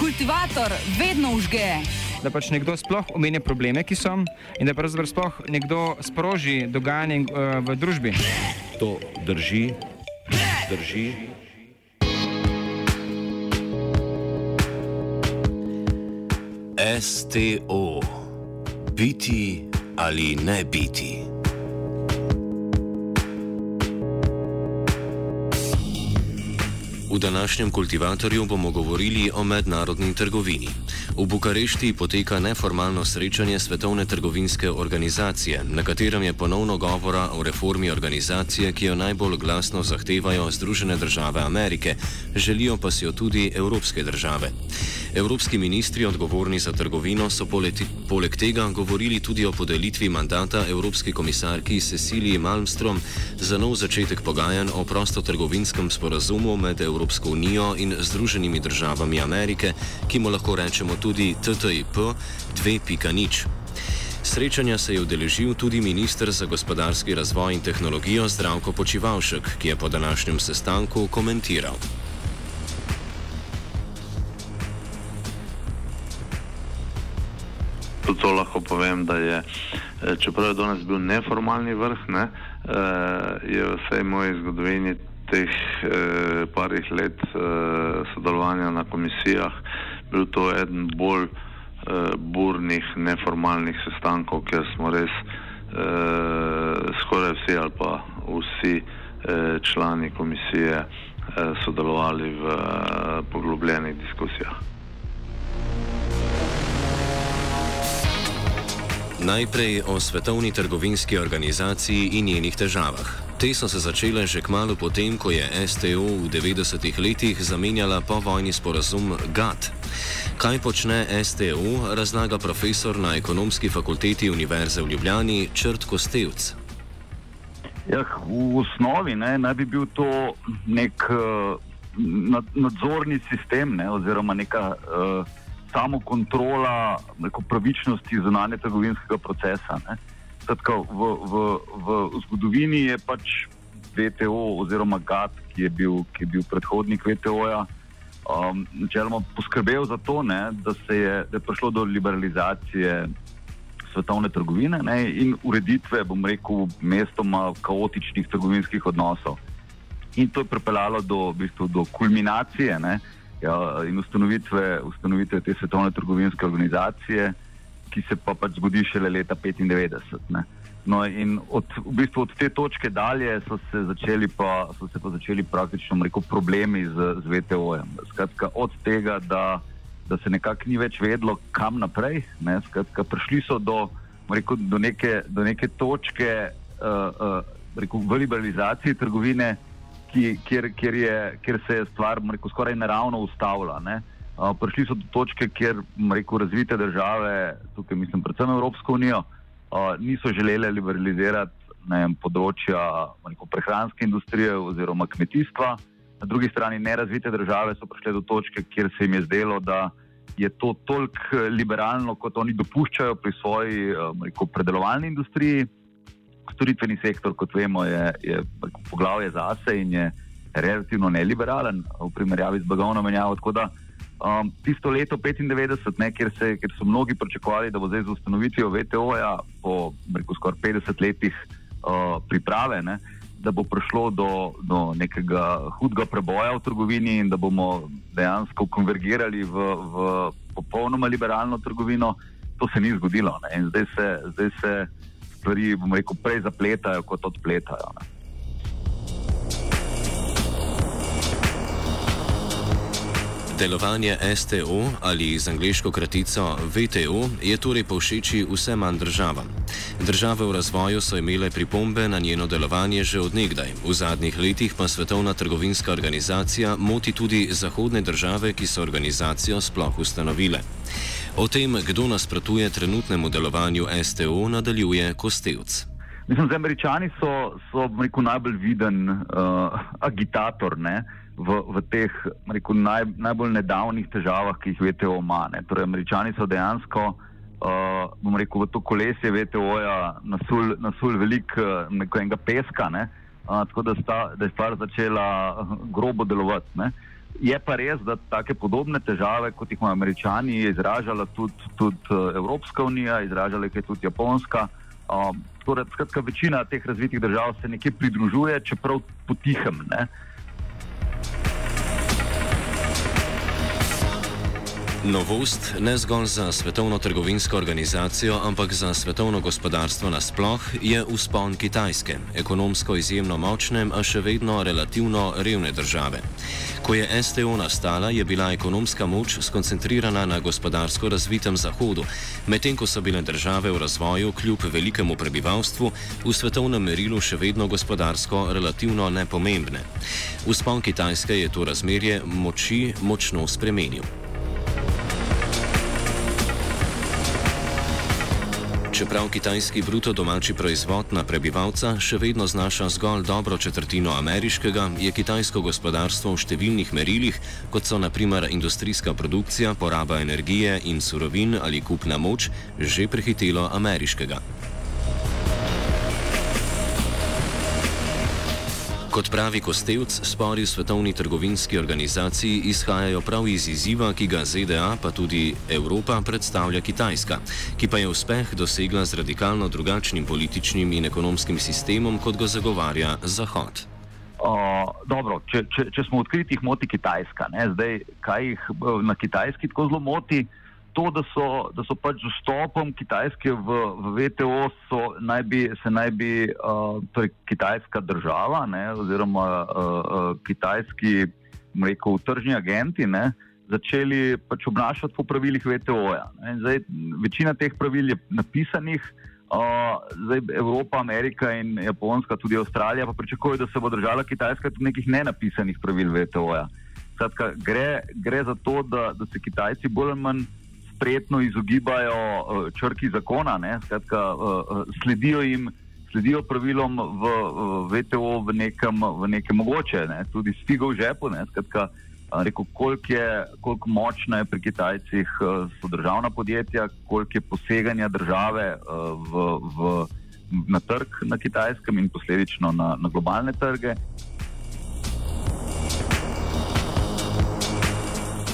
kultivator vedno užge. Da pač nekdo sploh omenja probleme, ki so, in da pravzaprav sploh nekdo sproži dogajanje uh, v družbi. To drži, drži. STO. Biti ali ne biti. V današnjem kultivatorju bomo govorili o mednarodni trgovini. V Bukarešti poteka neformalno srečanje Svetovne trgovinske organizacije, na katerem je ponovno govora o reformi organizacije, ki jo najbolj glasno zahtevajo Združene države Amerike, želijo pa si jo tudi evropske države. Evropski ministri odgovorni za trgovino so poleti, poleg tega govorili tudi o podelitvi mandata Evropski komisarki Cecilii Malmstrom za nov začetek pogajanj o prostotrgovinskem sporazumu med Evropsko unijo in Združenimi državami Amerike, ki mu lahko rečemo tudi TTIP 2.0. Srečanja se je udeležil tudi ministr za gospodarski razvoj in tehnologijo Zdravko Počivalšek, ki je po današnjem sestanku komentiral. Tudi to lahko povem, da je, eh, čeprav je danes bil neformalni vrh, ne, eh, je v vsej moji zgodovini teh eh, parih let sodelovanja na komisijah bil to eden bolj burnih neformalnih sestankov, kjer smo res skoraj vsi ali pa vsi člani komisije sodelovali v poglobljenih diskusijah. Najprej o Svetovni trgovinski organizaciji in njenih težavah. Te so se začele že kmalo potem, ko je STO v 90-ih letih zamenjala povojni sporazum GATT. Kaj počne STO, razlaga profesor na ekonomski fakulteti Univerze v Ljubljani Črt Kostevc. Ja, v osnovi ne, naj bi bil to nek uh, nadzorni sistem ne, oziroma neka. Uh, samo kontrola neko pravičnosti zunanje trgovinskega procesa. Tako, v, v, v zgodovini je pač VTO oziroma GAT, ki je bil, ki je bil predhodnik VTO-ja, um, načeloma poskrbel za to, ne, da, je, da je prišlo do liberalizacije svetovne trgovine ne, in ureditve, bom rekel, mestoma kaotičnih trgovinskih odnosov. In to je pripeljalo do, v bistvu, do kulminacije. Ne, ja, in ustanovitve, ustanovitve te svetovne trgovinske organizacije, ki se pa pač zgodi šele leta 1995. Ne. No, in od, v bistvu od te točke dalje so se začeli, pa, so se pa začeli praktično rekel, problemi z, z VTO-jem. Skratka, od tega, da, da se nekako ni več vedlo, kam naprej. Ne, skratka, prišli so do, rekel, do, neke, do neke točke uh, uh, rekel, v liberalizaciji trgovine, ki, kjer, kjer, je, kjer se je stvar rekel, skoraj naravno ustavila. Uh, prišli so do točke, kjer rekel, razvite države, tukaj mislim predvsem Evropsko unijo, uh, niso želele liberalizirati vem, področja rekel, prehranske industrije oziroma kmetijstva. Na drugi strani nerazvite države so prišle do točke, kjer se jim je zdelo, da je to toliko liberalno, kot oni dopuščajo pri svoji rekel, predelovalni industriji storitveni sektor, kot vemo, je, je poglavje zase in je relativno neliberalen v primerjavi z blagovno menjavo. Tako da um, tisto leto 95, ne, kjer, se, kjer so mnogi pričakovali, da bo zdaj z ustanovitvijo VTO-ja po rekel, skoraj 50 letih uh, priprave. Ne, Da bo prišlo do, do nekega hudega preboja v trgovini in da bomo dejansko konvergirali v, v popolnoma liberalno trgovino, to se ni zgodilo. Zdaj se, zdaj se stvari, bomo rekel, prej zapletajo, kot odpletajo. Ne. Delovanje STO ali z angliško kratico VTO je torej povšeči vse manj državam. Države v razvoju so imele pripombe na njeno delovanje že odnegdaj, v zadnjih letih pa Svetovna trgovinska organizacija moti tudi zahodne države, ki so organizacijo sploh ustanovile. O tem, kdo nasprotuje trenutnemu delovanju STO, nadaljuje Kostevc. Mislim, da američani so, so rekel, najbolj viden uh, agitator ne, v, v teh rekel, naj, najbolj nedavnih težavah, ki jih VTO ima. Torej, američani so dejansko uh, rekel, v to kolesje VTO-ja nasul, nasul veliko uh, peska, ne, uh, tako da, sta, da je stvar začela grobo delovati. Ne. je pa res, da take podobne težave, kot jih imajo američani, je izražala tudi, tudi Evropska unija, izražala jih je tudi Japonska. Um, torej, skratka, večina teh razvitih držav se nekje pridružuje, čeprav potihem. Ne? Novost ne zgolj za Svetovno trgovinsko organizacijo, ampak za svetovno gospodarstvo nasploh je uspon Kitajske, ekonomsko izjemno močne, a še vedno relativno revne države. Ko je STO nastala, je bila ekonomska moč skoncentrirana na gospodarsko razvitem Zahodu, medtem ko so bile države v razvoju kljub velikemu prebivalstvu v svetovnem merilu še vedno gospodarsko relativno nepomembne. Uspon Kitajske je to razmerje moči močno spremenil. Čeprav kitajski bruto domači proizvod na prebivalca še vedno znaša zgolj dobro četrtino ameriškega, je kitajsko gospodarstvo v številnih merilih, kot so naprimer industrijska produkcija, poraba energije in surovin ali kupna moč, že prehitelo ameriškega. Kot pravi Kostevc, spori v Svetovni trgovinski organizaciji izhajajo prav iz izziva, ki ga ZDA, pa tudi Evropa predstavlja Kitajska, ki pa je uspeh dosegla z radikalno drugačnim političnim in ekonomskim sistemom, kot ga zagovarja Zahod. Uh, dobro, če, če, če smo odkriti, jih moti Kitajska. Zdaj, kaj jih na Kitajski tako zelo moti? Uh, to, da so, da so pač z vstopom Kitajske v, v VTO, naj bi, se naj bi uh, torej kitajska država ne, oziroma uh, uh, kitajski rekel, tržni agenti ne, začeli pač obnašati po pravilih VTO-ja. Večina teh pravil je napisanih. Uh, zdaj Evropa, Amerika in Japonska, tudi Avstralija pa pričakujejo, da se bo držala Kitajska tudi nekih nenapisanih pravil VTO-ja. Gre, gre za to, da, da se Kitajci bolj ali manj spretno izogibajo uh, črki zakona, Skratka, uh, sledijo jim, sledijo pravilom v, VTO v nekem, v nekem mogoče, ne? tudi s figo v žepu. Skratka, rekel, koliko, je, koliko močna je pri Kitajcih so državna podjetja, koliko je poseganja države v, v, na trg na kitajskem in posledično na, na globalne trge.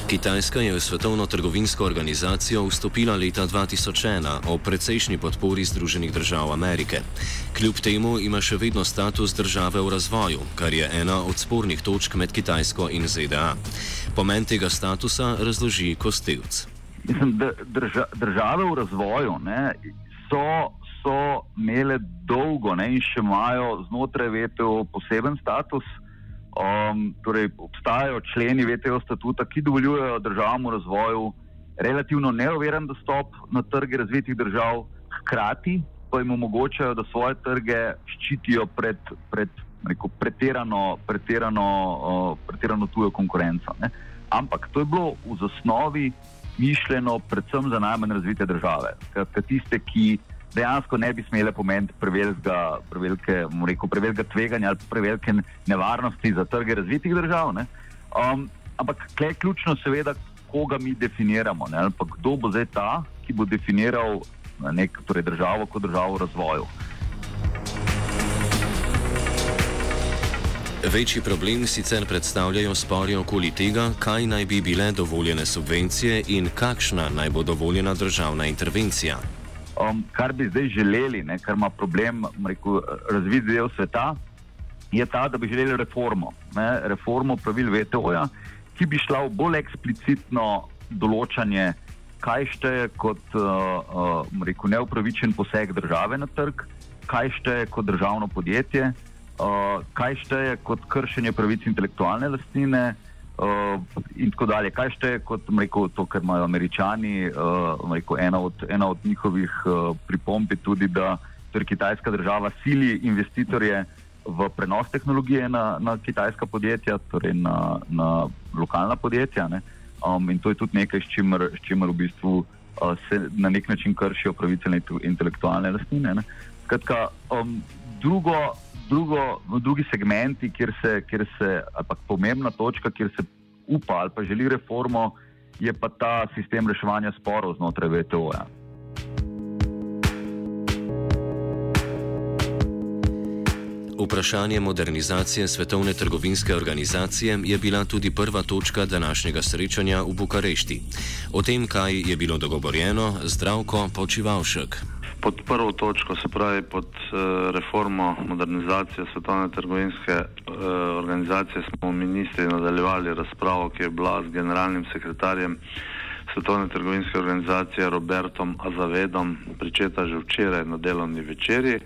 Kitajska je v Svetovno trgovinsko organizacijo vstopila leta 2001 ob precejšnji podpori Združenih držav Amerike. Kljub temu ima še vedno status države v razvoju, kar je ena od spornih točk med Kitajsko in ZDA. Pomen tega statusa razloži Kostevc. Mislim, drža, države v razvoju ne, so, so imele dolgo ne, in še imajo znotraj VTO poseben status. Um, torej, obstajajo členi VTO statuta, ki dovoljujejo državam v razvoju relativno neoveren dostop na trge razvitih držav, hkrati pa jim omogočajo, da svoje trge ščitijo pred, pred rekel, pretirano, pretirano, uh, pretirano tujo konkurenco. Ne? Ampak to je bilo v zasnovi mišljeno predvsem za najmanj razvite države, skratka tiste, ki dejansko ne bi smele pomeniti prevelikega, prevelikega tveganja ali prevelike nevarnosti za trge razvitih držav. Um, ampak kle je ključno, seveda, koga mi definiramo. Kdo bo zdaj ta, ki bo definiral nek, torej državo kot državo v razvoju. Večji problem sicer predstavljajo spori okoli tega, kaj naj bi bile dovoljene subvencije in kakšna naj bo dovoljena državna intervencija. Um, kar bi zdaj želeli, ne, kar ima problem razvit del sveta, je ta, da bi želeli reformo. Ne, reformo pravil VTO-ja, ki bi šla v bolj eksplicitno določanje, kaj šteje kot uh, uh, neupravičen poseg države na trg, kaj šteje kot državno podjetje, uh, kaj šteje kot kršenje pravic intelektualne lastnine. Uh, in tako dalje. Kaj šteje kot rekel, to, kar imajo američani? Uh, rekel, ena, od, ena od njihovih uh, pripomb je tudi, da torej kitajska država sili investitorje v prenos tehnologije na, na kitajska podjetja, torej na, na lokalna podjetja. Um, in to je tudi nekaj, s čimer, s čimer v bistvu uh, se na nek način kršijo pravice intelektualne lastnine. Skratka, um, drugo drugo, drugi segmenti, kjer se, kjer se ali pa pomembna točka, kjer se upa ali pa želi reformo, je pa ta sistem reševanja sporov znotraj VTO-ja. Vprašanje modernizacije Svetovne trgovinske organizacije je bila tudi prva točka današnjega srečanja v Bukarešti. O tem, kaj je bilo dogovorjeno, zdravko počivalšek. Pod prvo točko, se pravi pod uh, reformo modernizacije Svetovne trgovinske uh, organizacije, smo ministri nadaljevali razpravo, ki je bila z generalnim sekretarjem Svetovne trgovinske organizacije Robertom Azavedom pričeta že včeraj na delovni večerji.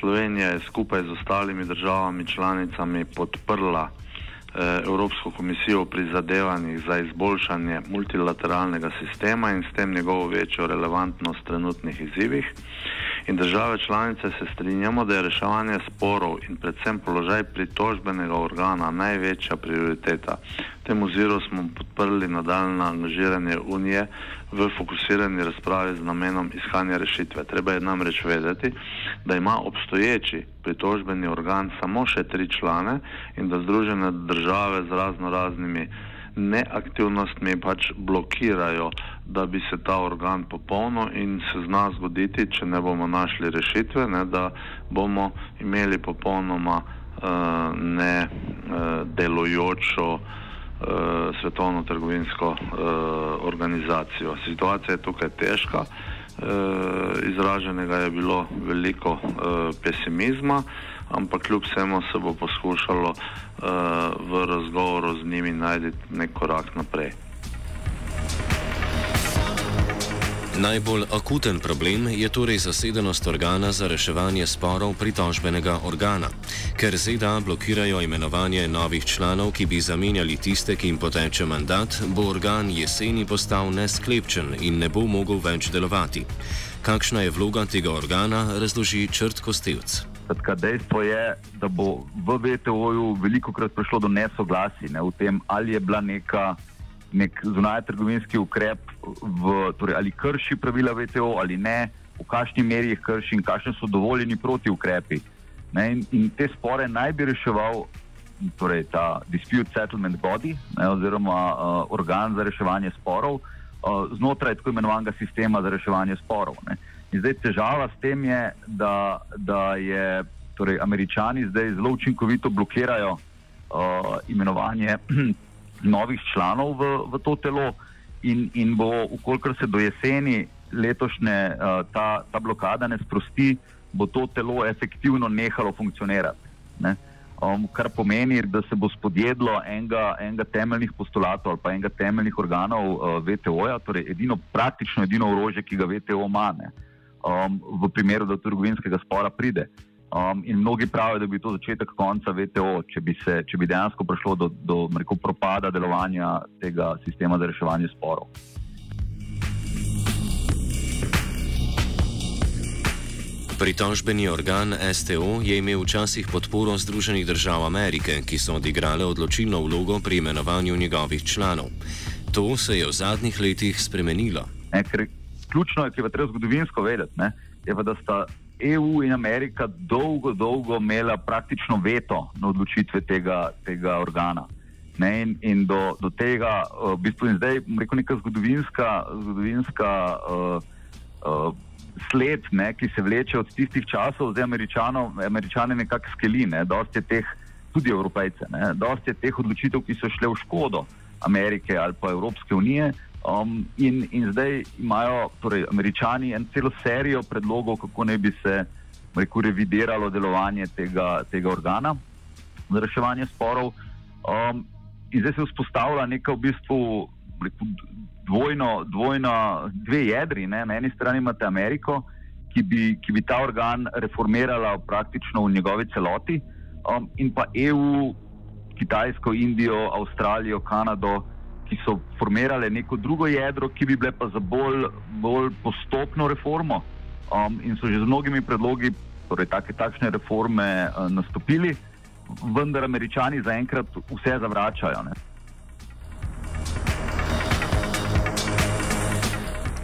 Slovenija je skupaj z ostalimi državami članicami podprla Evropsko komisijo pri zadevanjih za izboljšanje multilateralnega sistema in s tem njegovo večjo relevantnost v trenutnih izzivih. In države članice se strinjamo, da je reševanje sporov in predvsem položaj pritožbenega organa največja prioriteta. V tem oziru smo podprli nadaljno angažiranje Unije v fokusirani razpravi z namenom iskanja rešitve. Treba je namreč vedeti, da ima obstoječi pritožbeni organ samo še tri člane in da združene države z razno raznimi neaktivnostmi pač blokirajo, da bi se ta organ popolno in se zna zgoditi, če ne bomo našli rešitve, ne, da bomo imeli popolnoma uh, ne uh, delujočo uh, svetovno trgovinsko uh, organizacijo. Situacija je tukaj težka. Uh, izraženega je bilo veliko uh, pesimizma, ampak kljub vsemu se bo poskušalo uh, v razgovoru z njimi najti nek korak naprej. Najbolj akuten problem je torej zasedenost organa za reševanje sporov pritožbenega organa. Ker ZDA blokirajo imenovanje novih članov, ki bi zamenjali tiste, ki jim poteče mandat, bo organ jeseni postal nesklepčen in ne bo mogel več delovati. Kakšna je vloga tega organa, razloži Črt Kostevc. Tako, dejstvo je, da bo v VTO-ju veliko krat prišlo do nesoglasij ne, v tem, ali je bila neka nek zunaj trgovinski ukrep, v, torej, ali krši pravila VTO ali ne, v kakšni meri jih krši in kakšni so dovoljeni proti ukrepi. Ne, in, in te spore naj bi reševal torej, ta Dispute Settlement Body ne, oziroma uh, organ za reševanje sporov uh, znotraj tako imenovanega sistema za reševanje sporov. Ne. In zdaj težava s tem je, da, da je, torej, američani zdaj zelo učinkovito blokirajo uh, imenovanje novih članov v, v to telo, in, in bo, ukolikor se do jeseni letošnje uh, ta, ta blokada ne sprosti, bo to telo efektivno nehalo funkcionirati. Ne? Um, kar pomeni, da se bo spodjedlo enega, enega temeljnih postulatov ali pa enega temeljnih organov uh, VTO-ja, torej edino, praktično edino orožje, ki ga VTO ima. Ne? Um, v primeru, da do trgovinskega spora pride. Um, in mnogi pravijo, da bi to začetek konca VTO, če bi, se, če bi dejansko prišlo do, do rekel, propada delovanja tega sistema za reševanje sporov. Pritožbeni organ STO je imel včasih podporo Združenih držav Amerike, ki so odigrale odločilno vlogo pri imenovanju njegovih članov. To se je v zadnjih letih spremenilo. Ne, ker ključno je, ki je treba zgodovinsko vedeti, ne, je pa, da sta EU in Amerika dolgo, dolgo imela praktično veto na odločitve tega, tega organa. Ne, in, in do, do tega, uh, v bistvu in zdaj, rekel neka zgodovinska, zgodovinska uh, uh, sled, ne, ki se vleče od tistih časov, zdaj američane nekako skeli, ne, dosti je teh, tudi evropejce, ne, dosti je teh odločitev, ki so šle v škodo Amerike ali pa Evropske unije, Um, in, in zdaj imajo torej, američani en celo serijo predlogov, kako naj bi se rekel, revidiralo delovanje tega, tega organa za reševanje sporov. Um, in zdaj se vzpostavlja neka v bistvu rekel, dvojno, dvojno, dve jedri. Ne? Na eni strani imate Ameriko, ki bi, ki bi ta organ reformirala praktično v njegovi celoti, um, in pa EU, Kitajsko, Indijo, Avstralijo, Kanado ki so formirale neko drugo jedro, ki bi bile pa za bolj, bolj postopno reformo um, in so že z mnogimi predlogi, torej take, takšne reforme uh, nastopili, vendar američani zaenkrat vse zavračajo. Ne.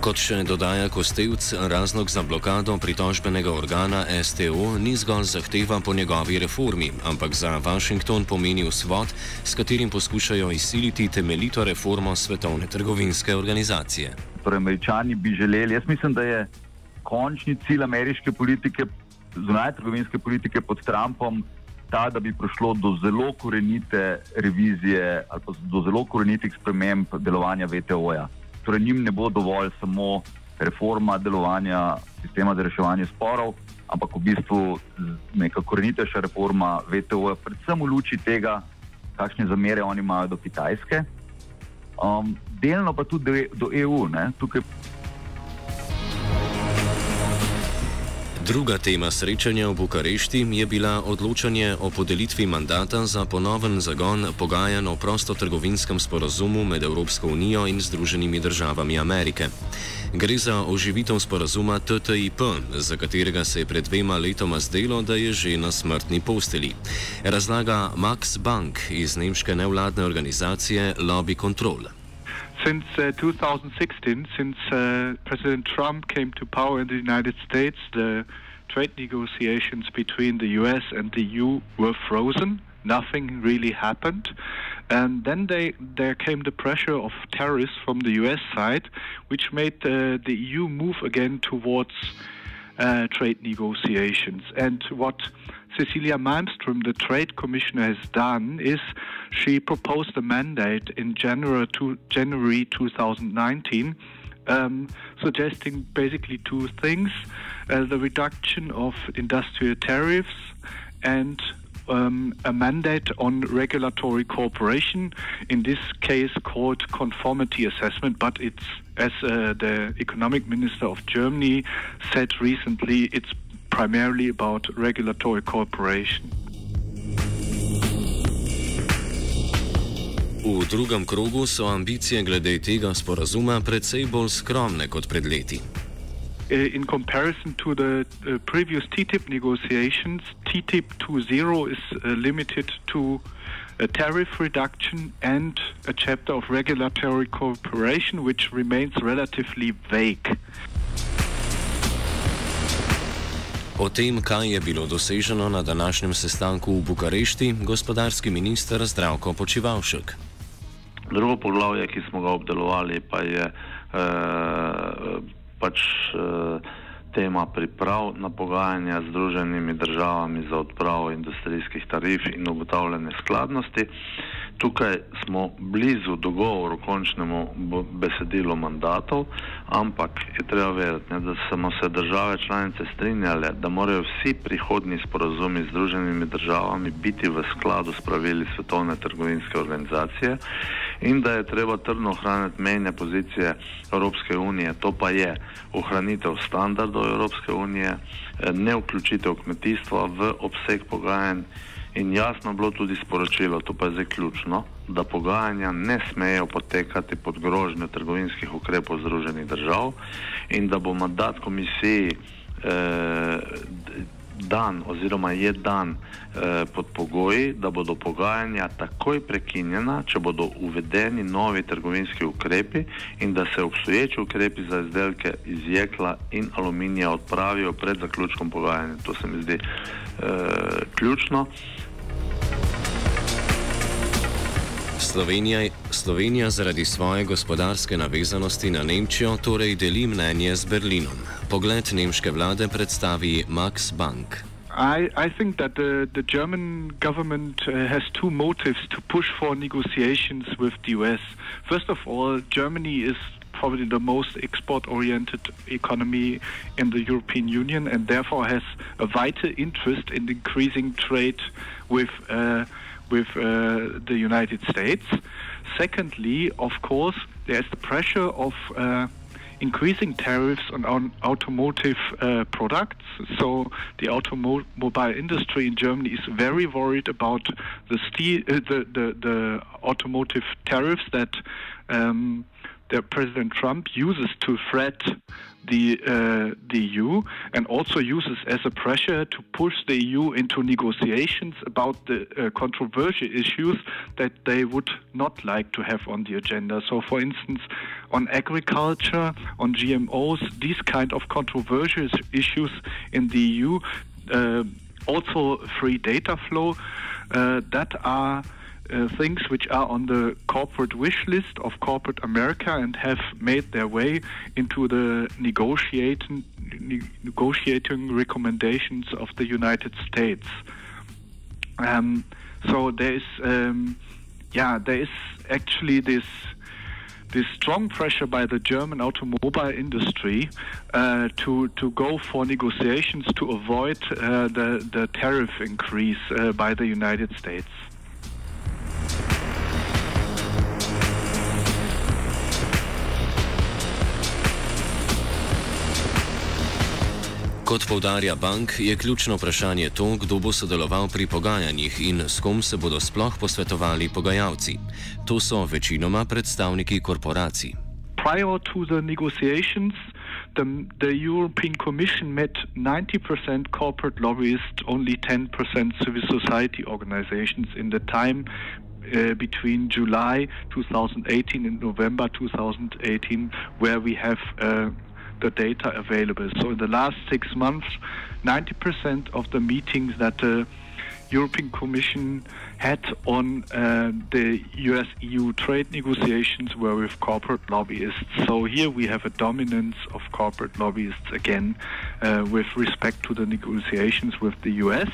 Kot še dodaja Kostevc, razlog za blokado pritožbenega organa STO ni zgolj zahteva po njegovi reformi, ampak za Washington pomeni vzvod, s katerim poskušajo izsiliti temeljito reformo svetovne trgovinske organizacije. Torej, američani bi želeli, jaz mislim, da je končni cilj ameriške politike zunanje trgovinske politike pod Trumpom ta, da bi prišlo do zelo korenite revizije ali do zelo korenitih sprememb delovanja VTO-ja. Torej, njim ne bo dovolj samo reforma delovanja sistema za reševanje sporov, ampak v bistvu neka korenitejša reforma VTO-ja, predvsem v luči tega, kakšne zamere oni imajo do Kitajske. Um, delno pa tudi do, do EU. Ne? Tukaj Druga tema srečanja v Bukarešti je bila odločanje o podelitvi mandata za ponoven zagon pogajanj o prostotrgovinskem sporazumu med Evropsko unijo in Združenimi državami Amerike. Gre za oživitev sporazuma TTIP, za katerega se je pred dvema letoma zdelo, da je že na smrtni posteli. Razlaga Max Bank iz nemške nevladne organizacije Lobby Control. Since uh, 2016, since uh, President Trump came to power in the United States, the trade negotiations between the US and the EU were frozen. Nothing really happened. And then they, there came the pressure of tariffs from the US side, which made uh, the EU move again towards uh, trade negotiations. And what Cecilia Malmström, the trade commissioner, has done is she proposed a mandate in January, to, January 2019. Um, suggesting basically two things uh, the reduction of industrial tariffs and um, a mandate on regulatory cooperation, in this case called conformity assessment, but it's, as uh, the economic minister of Germany said recently, it's primarily about regulatory cooperation. V drugem krogu so ambicije glede tega sporazuma precej bolj skromne kot pred leti. Uh, in comparison to the uh, previous TTIP negotiations, TTIP 2.0 is uh, limited to a tariff reduction and a chapter of regulatory cooperation, which remains relatively vague. O tem, kaj je bilo doseženo na današnjem sestanku v Bukarešti, gospodarski minister Zdravko Počivalšek. Drugo poglavje, ki smo ga obdelovali, pa je eh, pač eh, tema priprav na pogajanja z Združenimi državami za odpravo industrijskih tarif in ugotavljanje skladnosti. Tukaj smo blizu dogovoru končnemu besedilu mandatov, ampak je treba vedeti, ne, da smo se države članice strinjale, da morajo vsi prihodni sporazumi z Združenimi državami biti v skladu s pravili Svetovne trgovinske organizacije in da je treba trdno ohraniti mejne pozicije Evropske unije, to pa je ohranitev standardov Evropske unije, ne vključitev kmetijstva v obseg pogajanj. In jasno bilo tudi sporočilo, to pa je zdaj ključno, da pogajanja ne smejo potekati pod grožnjo trgovinskih ukrepov Združenih držav in da bo mandat komisiji eh, dan oziroma je dan eh, pod pogoji, da bodo pogajanja takoj prekinjena, če bodo uvedeni novi trgovinski ukrepi in da se obstoječi ukrepi za izdelke iz jekla in aluminija odpravijo pred zaključkom pogajanja. To se mi zdi eh, ključno. Slovenija, Slovenija zaradi svoje gospodarske navezanosti na Nemčijo torej deli mnenje z Berlinom. Pogled nemške vlade predstavi Max Bank. I, I think that the, the German government uh, has two motives to push for negotiations with the US. First of all, Germany is probably the most export oriented economy in the European Union and therefore has a vital interest in increasing trade with. Uh, with uh, the United States. Secondly, of course, there's the pressure of uh, increasing tariffs on, automotive uh, products. So the automobile industry in Germany is very worried about the steel, uh, the, the, the automotive tariffs that um, that President Trump uses to threat the uh, the EU and also uses as a pressure to push the EU into negotiations about the uh, controversial issues that they would not like to have on the agenda. So, for instance, on agriculture, on GMOs, these kind of controversial issues in the EU, uh, also free data flow uh, that are uh, things which are on the corporate wish list of corporate America and have made their way into the negotiating, ne- negotiating recommendations of the United States. Um, so there is, um, yeah, there is actually this this strong pressure by the German automobile industry uh, to to go for negotiations to avoid uh, the the tariff increase uh, by the United States. Kot povdarja bank, je ključno vprašanje to, kdo bo sodeloval pri pogajanjih in s kom se bodo sploh posvetovali pogajalci. To so večinoma predstavniki korporacij. Prior to the negotiations, the, the European Commission met 90% corporate lobbyists, only 10% civil society organizations in the time uh, between July 2018 and November 2018, where we have uh, the data available. So in the last six months, 90% of the meetings that the European Commission had on uh, the US EU trade negotiations were with corporate lobbyists. So here we have a dominance of corporate lobbyists again uh, with respect to the negotiations with the US.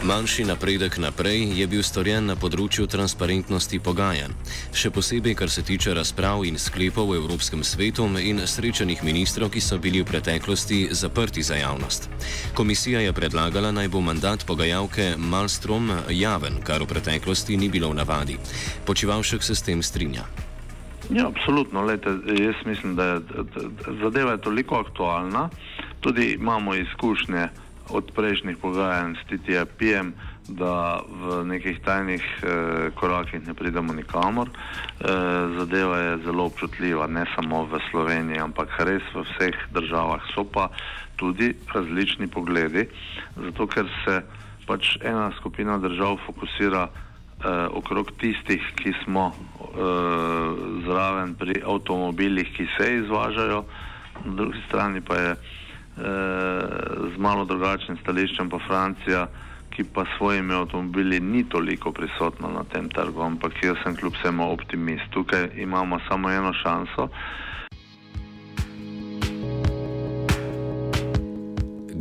Manjši napredek naprej je bil storjen na področju transparentnosti pogajanj, še posebej kar se tiče razprav in sklepov v Evropskem svetu in srečanih ministrov, ki so bili v preteklosti zaprti za javnost. Komisija je predlagala naj bo mandat pogajalke Malstrom javen, kar v preteklosti ni bilo v navadi. Počivalšek se s tem strinja. Ja, absolutno. Lejte, jaz mislim, da je zadeva je toliko aktualna, tudi imamo izkušnje od prejšnjih pogajanj s TTIP-jem, da v nekih tajnih eh, korakih ne pridemo nikamor. Eh, zadeva je zelo občutljiva, ne samo v Sloveniji, ampak res v vseh državah so pa tudi različni pogledi, zato ker se pač ena skupina držav fokusira eh, okrog tistih, ki smo eh, zraven pri avtomobilih, ki se izvažajo, na drugi strani pa je z malo drugačnim stališčem pa Francija, ki pa s svojimi avtomobili ni toliko prisotna na tem trgu, ampak jaz sem kljub vsemu optimist. Tukaj imamo samo eno šanso.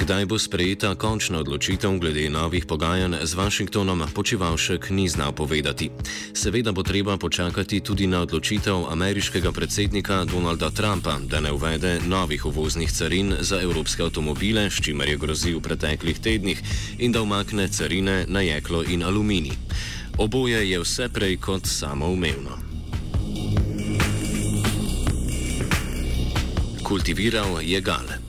Kdaj bo sprejeta končna odločitev glede novih pogajanj z Washingtonom, počivalšek ni znal povedati. Seveda bo treba počakati tudi na odločitev ameriškega predsednika Donalda Trumpa, da ne uvede novih uvoznih carin za evropske avtomobile, s čimer je grozil v preteklih tednih, in da umakne carine na jeklo in aluminij. Oboje je vse prej kot samoumevno. Kultiviral je gale.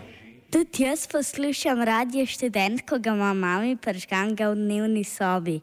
Tudi jaz poslušam radio študent, ko ga ima mami pržgan v dnevni sobi.